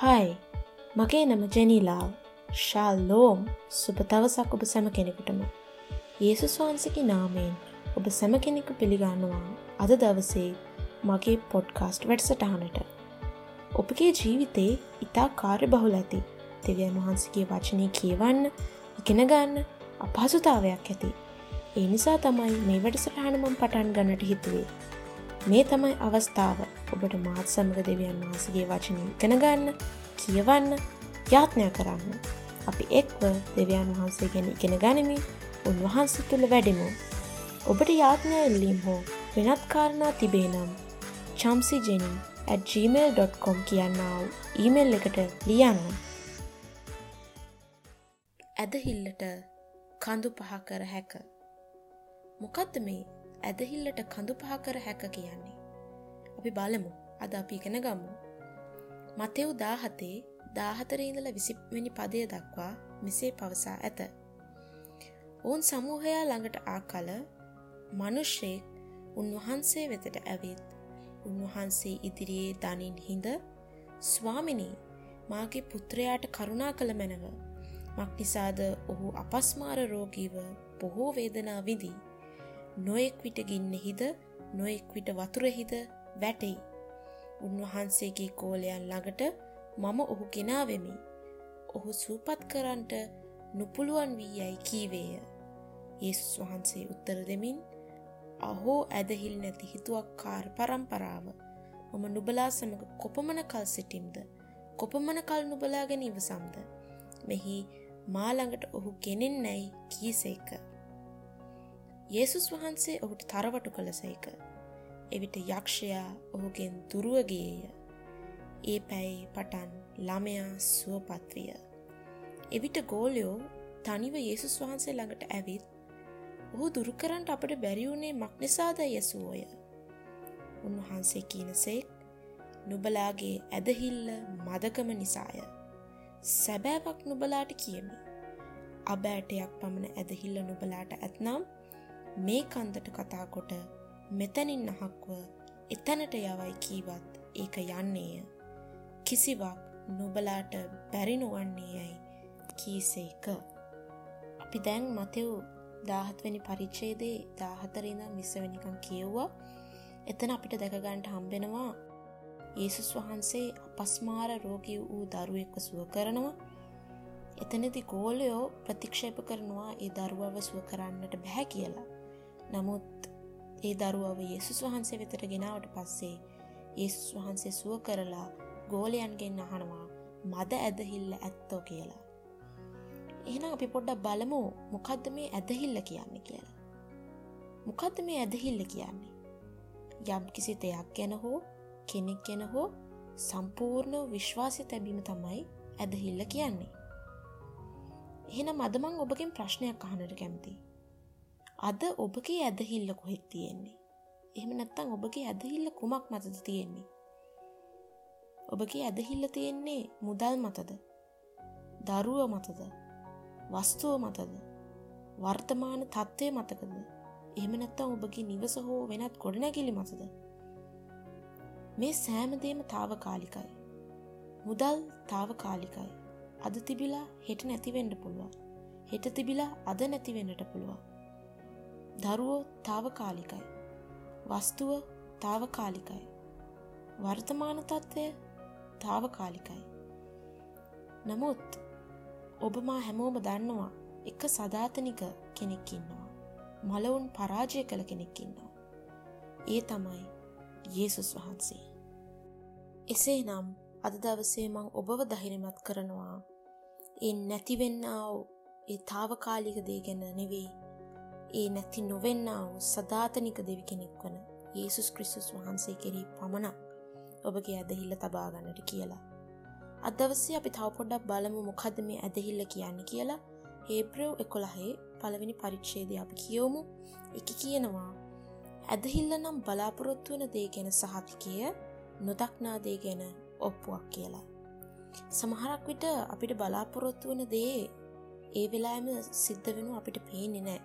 හයි. මගේ නම ජැනීලාව ශාල් ලෝම් සුප තවසක් ඔබ සැම කෙනෙකුටම. ඒසුස් වහන්සකි නාමයෙන් ඔබ සැම කෙනෙකු පිළිගන්නවා. අද දවසේ මගේ පොඩ්කාස්ට් වැඩසටහනට. ඔබගේ ජීවිතේ ඉතා කාර්ය බහුල ඇති. දෙවියන් වහන්සගේ වචනය කියවන්න ඉගෙනගන්න අපහසුතාවයක් ඇති. ඒ නිසා තමයි මේ වැඩසටහනමම් පටන් ගන්නට හිතුවේ. මේ තමයි අවස්ථාව. ඔබට මාත් සමග දෙවියන් වහන්සගේ වචනය ඉගෙනගන්න කියවන්න යාත්නය කරන්න. අපි එක්ව දෙවියන් වහන්සේ ගැන ඉගෙන ගනිමින් උන්වහන්ස තුළ වැඩිමු. ඔබට යාත්නය එල්ලීම් හෝ වෙනත් කාරණා තිබේ නම් චම්සි ජෙනින් gmail.com කියන්නාව ඊමෙල් එකට ලියන්න. ඇදහිල්ලට කඳු පහ කර හැක. මොකක්ද මේ ඇදහිල්ලට කඳු පහ කර හැක කියන්නේ. අපි බලමු අද අපි ඉගෙන ගම්මු. මතෙව් දාහතේ දාහතරඉඳල විසිප්වැනි පදය දක්වා මෙසේ පවසා ඇත. ඔවුන් සමූහයා ළඟට ආ කල මනුෂ්‍යයෙක් උන්වහන්සේ වෙතට ඇවිත් උන්වහන්සේ ඉදිරියේ දනින් හිඳ ස්වාමිනී මාගේ පුත්‍රයාට කරුණා කළ මැනව මක්නිසාද ඔහු අපස්මාර රෝගීව බොහෝ වේදනා විදී නොයෙක් විට ගින්නෙහිද නොයෙක් විට වතුරෙහිද වැටෙයි. උන්වහන්සේගේ කෝලයන් ළඟට මම ඔහු ගෙනාවෙමි. ඔහු සූපත් කරන්ට නුපුළුවන් වී යැයි කීවේය. ඒසුස් වහන්සේ උත්තර දෙමින් අහෝ ඇදහිල් නැති හිතුවක් කාර පරම්පරාව මම නුබලා සමඟ කොපමන කල් සිටිම්ද කොපමන කල් නුබලාගෙන ඉවසම්ද මෙහි මාළඟට ඔහු ගෙනෙන් නැයි කීසේක යේසුස් වහන්සේ ඔහුට තරවටු කළසේක. එවිට යක්ෂයා ඔහුගෙන් දුරුවගේය. ඒ පැයි පටන් ළමයා සුවපත්විය. එවිට ගෝලයෝ තනිව යේසුස් වහන්සේ ළඟට ඇවිත් ඔහු දුරුකරන්ට අපට බැරිවුණේ මක්නිසාද යසුවෝය. උන්වහන්සේ කියනසෙක් නුබලාගේ ඇදහිල්ල මදකම නිසාය. සැබෑවක් නුබලාට කියමි. අබෑටයක් පමණ ඇදහිල්ල නුබලාට ඇත්නම් මේ කන්දට කතාකොට මෙතැනින් අහක්ව එතැනට යවයි කීවත් ඒක යන්නේය. කිසිවක් නොබලාට බැරිනුවන්නේ යැයි කීසේක. අපි දැන් මතෙව් දාහත්වනි පරිච්චේදේ දාහතරිඳ විස්සවනිකන් කියව්වා එතන අපිට දැකගන්ට හම්බෙනවා ඒසුස් වහන්සේ අපස්මාර රෝගී වූ දරුවෙක්ව සුව කරනවා එතනති ගෝලයෝ ප්‍රතික්ෂේප කරනවා ඒ දරුවව සුව කරන්නට බැහැ කියලා නමුත් ඒ දරුවව යේසුස් වහන්සේ වෙතට ගෙනාවට පස්සේ ඒසුස් වහන්සේ සුව කරලා ගෝලයන්ගෙන් අහනවා මද ඇදහිල්ල ඇත්තෝ කියලා. එහෙනම් අපි පොඩ්ඩක් බලමු මොකද්ද මේ ඇදහිල්ල කියන්නේ කියලා. මොකද්ද මේ ඇදහිල්ල කියන්නේ? යම් කිසි දෙයක් ගැන හෝ කෙනෙක් ගැන හෝ සම්පූර්ණ විශ්වාසය තැබීම තමයි ඇදහිල්ල කියන්නේ. එහෙනම් අද මං ඔබගෙන් ප්‍රශ්නයක් අහන්නට කැමතියි. අද ඔබගේ ඇදහිල්ල කොහෙත් තියෙන්නේ. එහෙම නැත්තං ඔබගේ ඇදහිල්ල කුමක් මතද තියෙන්නේ. ඔබගේ ඇදහිල්ල තියෙන්නේ මුදල් මතද. දරුව මතද. වස්තුව මතද. වර්තමාන තත්ත්වය මතකද. එහෙම නැත්තම් ඔබගේ නිවස හෝ වෙනත් ගොඩනැගිලි මතද. මේ සෑමදේම තාවකාලිකයි. මුදල් තාවකාලිකයි. අද තිබිලා හෙට නැතිවෙන්ඩ පුළුවන්. හෙට තිබිලා අද නැතිවෙන්නට පුළුවන්. දරුවෝ තාවකාලිකයි. වස්තුව තාවකාලිකයි. වර්තමාන තත්ත්වය තාවකාලිකයි. නමුත් ඔබමා හැමෝම දන්නවා එක සධාතනික කෙනෙක්කින්නවා. මලවුන් පරාජය කළ කෙනෙක්කින්නවා. ඒ තමයි යේසුස් වහන්සේ. එසේ නම් අද දවසේ මං ඔබව දහිරමත් කරනවා ඒ නැතිවෙන්නාව ඒ තාවකාලික දේ ගැන නෙවෙයි ඒ නැති නොවෙන්නා වූ සධාතනික දෙවි කෙනෙක් වන ඒසුස් ක්‍රිස්තුස් වහන්සේ කෙරෙහි පමණක් ඔබගේ ඇදහිල්ල තබාගන්නට කියලා. අදවසේ අපි තව පොඩ්ඩක් බලමු මොකද මේ ඇදහිල්ල කියන්න කියලා හේප්‍රව් එකොළහේ පළවෙනි පරිච්ෂේදය අපි කියවමු එක කියනවා ඇදහිල්ල නම් බලාපොරොත්තු වන දේ ගැන සහතිකය නොදක්නාදේ ගැන ඔප්පුවක් කියලා. සමහරක් විට අපිට බලාපොරොත්තු වන දේ ඒ වෙලාම සිද්ධ වෙනු අපිට පේනෙ නෑ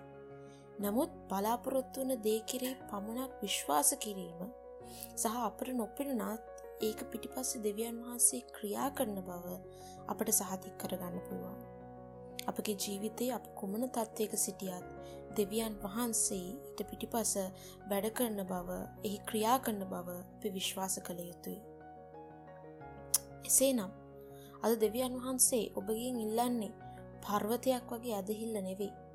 නමුත් බලාපොරොත්තු වන දේ කෙරේ පමණක් විශ්වාස කිරීම සහ අපට නොපෙනුනත් ඒක පිටිපස්ස දෙවියන් වහන්සේ ක්‍රියා කරන බව අපට සහතික් කරගන්න පුළුවන්. අපගේ ජීවිතයේ අප කුමන තත්ත්වයක සිටියත් දෙවියන් වහන්සේ ඊට පිටිපස වැඩ කරන බව එහි ක්‍රියා කරන බව අපි විශ්වාස කළ යුතුයි. එසේ නම් අද දෙවියන් වහන්සේ ඔබගෙන් ඉල්ලන්නේ පර්වතයක් වගේ ඇදහිල්ල නෙවෙයි.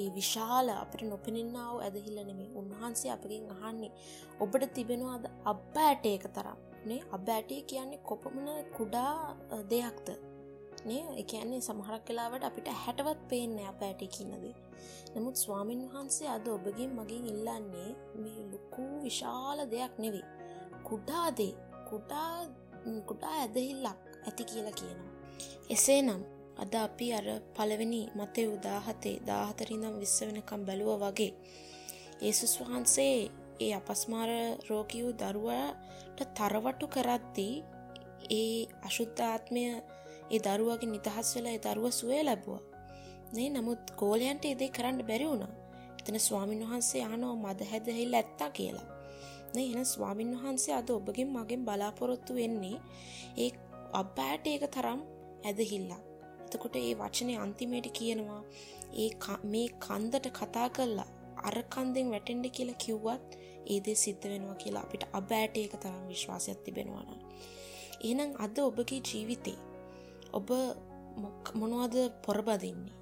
ඒ විශාල අපට නොපෙනෙන්න්නාව ඇදහිල්ල නෙමේ උන්වහන්සේ අපගෙන් අහන්නේ ඔබට තිබෙනවාද අබ්බ ඇටේක තරම්? නේ අබ ඇටේ කියන්නේ කොපමන කුඩා දෙයක්ද? නේ එකන්නේ සමහරක් කලාවට අපිට හැටවත් පේන්න අප ඇටි කියන්නදේ නමුත් ස්වාමීන් වහන්සේ අද ඔබගින් මගින් ඉල්ලන්නේ මේ ලොකූ විශාල දෙයක් නෙවේ. කුඩාදේ කුඩා කුඩා ඇදහිල්ලක් ඇති කියලා කියනවා. එසේ නම් අද අපි අර පළවෙනි මතය උදාහතේ දාහතරිඳම් විස්ස වෙනකම් බැලුව වගේ. ඒසුස් වහන්සේ ඒ අපස්මාර රෝගියූ දරුවට තරවටු කරද්දී ඒ අශුද්ධාත්මය ඒ දරුවගේ නිදහස් වෙලා ඒ දරුව සුවය ලැබුවා. නේ නමුත් ගෝලයන්ට එදේ කරන්න බැරි වුණා. එතන ස්වාමීන් වහන්සේ ආනෝ මද හැදහිල් ඇත්තා? කියලා. නේ එන ස්වාමීන් වහන්සේ අද ඔබගෙන් මගෙන් බලාපොරොත්තු වෙන්නේ ඒ අබ්බෑට ඒක තරම් ඇදහිල්ලා එතකොට ඒ වචනය අන්තිමයට කියනවා ඒ මේ කන්දට කතා කරලා අරකන්දෙන් වැටෙන්ඩ කියලා කිව්වත් ඒදේ සිද්ධ වෙනවා කියලා අපිට අබෑට ඒක තරම් විශ්වාසයක් තිබෙනවාන. එනම් අද ඔබගේ ජීවිතේ ඔබ මොනවද පොරබදින්නේ.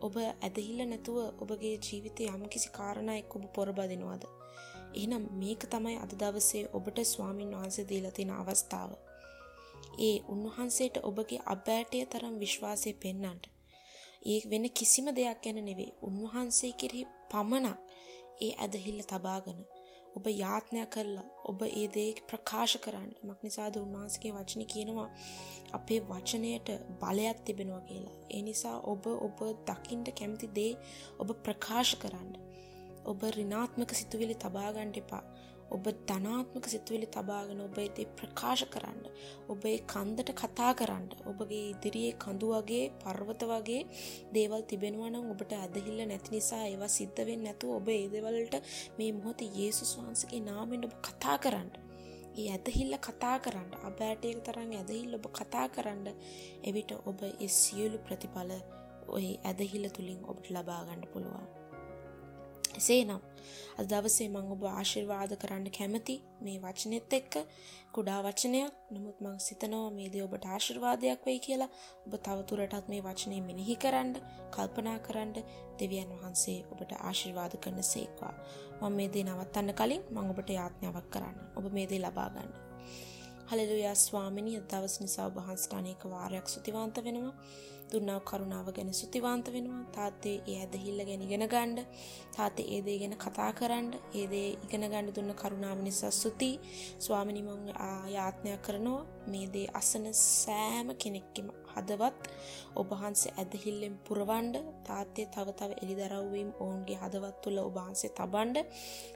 ඔබ ඇදහිල්ල නැතුව ඔබගේ ජීවිතය යම් කිසි කාරණයක් ඔබ පොරබදිනවාද. එහනම් මේක තමයි අද දවසේ ඔබට ස්වාමීන් වහන්සේ දීලතින අවස්ථාව. ඒ උන්වහන්සේට ඔබගේ අබෑටය තරම් විශ්වාසය පෙන්නන්ට. ඒ වෙන කිසිම දෙයක් ගැන නෙවේ උන්වහන්සේ කෙරෙහි පමණක් ඒ ඇදහිල්ල තබාගන. ඔබ යාත්නය කරලා ඔබ ඒ දේ ප්‍රකාශ කරන්න මක් නිසාද උන්වහන්සගේ වචන කියනවා අපේ වචනයට බලයක් තිබෙනවා කියලා. ඒ නිසා ඔබ ඔබ දකිින්ට කැමති දේ ඔබ ප්‍රකාශ කරන්න. ඔබ රිනාත්මක සිතුවිලි තබාගන්ට එපා. ඔබ ධනාත්මක සිතුවිලි තබාගෙන ඔබ ඒ ප්‍රකාශ කරන්න ඔබේ කන්දට කතා කරන්න ඔබගේ ඉදිරියේ කඳු වගේ පර්වත වගේ දේවල් තිබෙනවනම් ඔබට ඇදහිල්ල නැති නිසා ඒවා සිද්ධ වෙන්නේ නැතුව ඔබ ඒ දේවල්ට මේ මොහොතේ යේසුස් වහන්සේගේ නාමයෙන් ඔබ කතා කරන්න. ඒ ඇදහිල්ල කතා කරන්න. අබෑටයක තරම් ඇදහිල්ල ඔබ කතා කරන්න. එවිට ඔබ ඒ සියලු ප්‍රතිඵල ඔය ඇදහිල්ල තුළින් ඔබට ලබාගන්න පුළුවන්. එසේ නම් අද දවසේ මං ඔබ ආශිර්වාද කරන්න කැමති මේ වචනෙත් එක්ක කුඩා වචනයක්. නමුත් මං සිතනවා මේ දේ ඔබට ආශිර්වාදයක් වෙයි කියලා. ඔබ තවතුරටත් මේ වචනේ මෙනෙහි කරන්න කල්පනා කරන්න දෙවියන් වහන්සේ ඔබට ආශිර්වාද කරන සේක්වා. මම මේ දේ නවත්තන්න කලින් මං ඔබට යාඥාවක් කරන්න. ඔබ මේ දේ ලබා ගන්න. හලෙලුයා ස්වාමිනිය දවස් නිසා ඔබ වහන්සේට අනේක වාරයක් ස්තුතිවන්ත වෙනවා. දුන්නාව කරුණාව ගැන සුතිවාන්ත වෙනවා. තාත්තේ ඒ ඇදහිල්ල ගැන ඉගෙන ගණ්ඩ තාතේ ඒදේ ගැන කතා කරන්න. ඒදේ ඉගෙන ගණඩ දුන්න කරුණාව නිසා සුති. ස්වාමිනිමං ආයාත්නයක් කරනවා. මේ දේ අසන සෑම කෙනෙක්කම හදවත් ඔබහන්සේ ඇදහිල්ලෙන් පුරවන්ඩ තාත්තේ තව තව එළිදරව්වීම් ඔවුන්ගේ හදවත් තුළ ඔබහන්සේ තබන්ඩ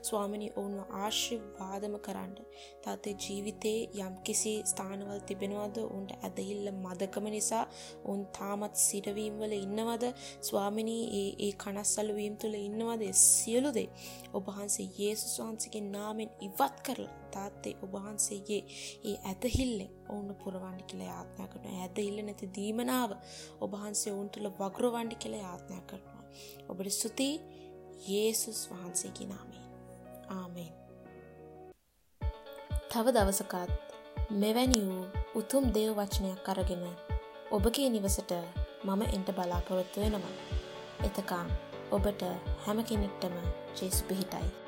ස්වාමිනි ඔවුන්ව ආශිර්වාදම කරන්න තාතේ ජීවිතේ යම් කිසි ස්ථානවල් තිබෙනවද? ඔවුන්ට ඇදහිල්ල මදකම නිසා ඔවුන් තාමත් සිරවීම්වල ඉන්නවද? ස්වාමිනී ඒ ඒ කනස්සල්ලවීම් තුළ ඉන්නවද? සියලුදේ ඔබහන්සේ යේසුස් වහන්සගේ නාමෙන් ඉවත් කරලා තාත්තේ ඔබහන්සේගේ ඒ ඇතහිල්ලෙන් ඔවුන්න පුරවන්ඩි කියල යාත්නා කරන ඇද ඉල්ල නැති දීමනාව ඔබහන්සේ ඔවුන් තුළ වග්‍රවන්ඩි කියල යාත්නා කරනවා. ඔබට ස්තුතියි යේසුස් වහන්සේගේ නාමේ. ආමෙන්. තව දවසකත් මෙවැනි වූ උතුම් දේව වචනයක් අරගෙන ඔබගේ නිවසට මම එන්ට බලාපොරොත්තු වෙනවා. එතකා ඔබට හැම කෙනෙක්ටම ජෙස් පිහිටයි.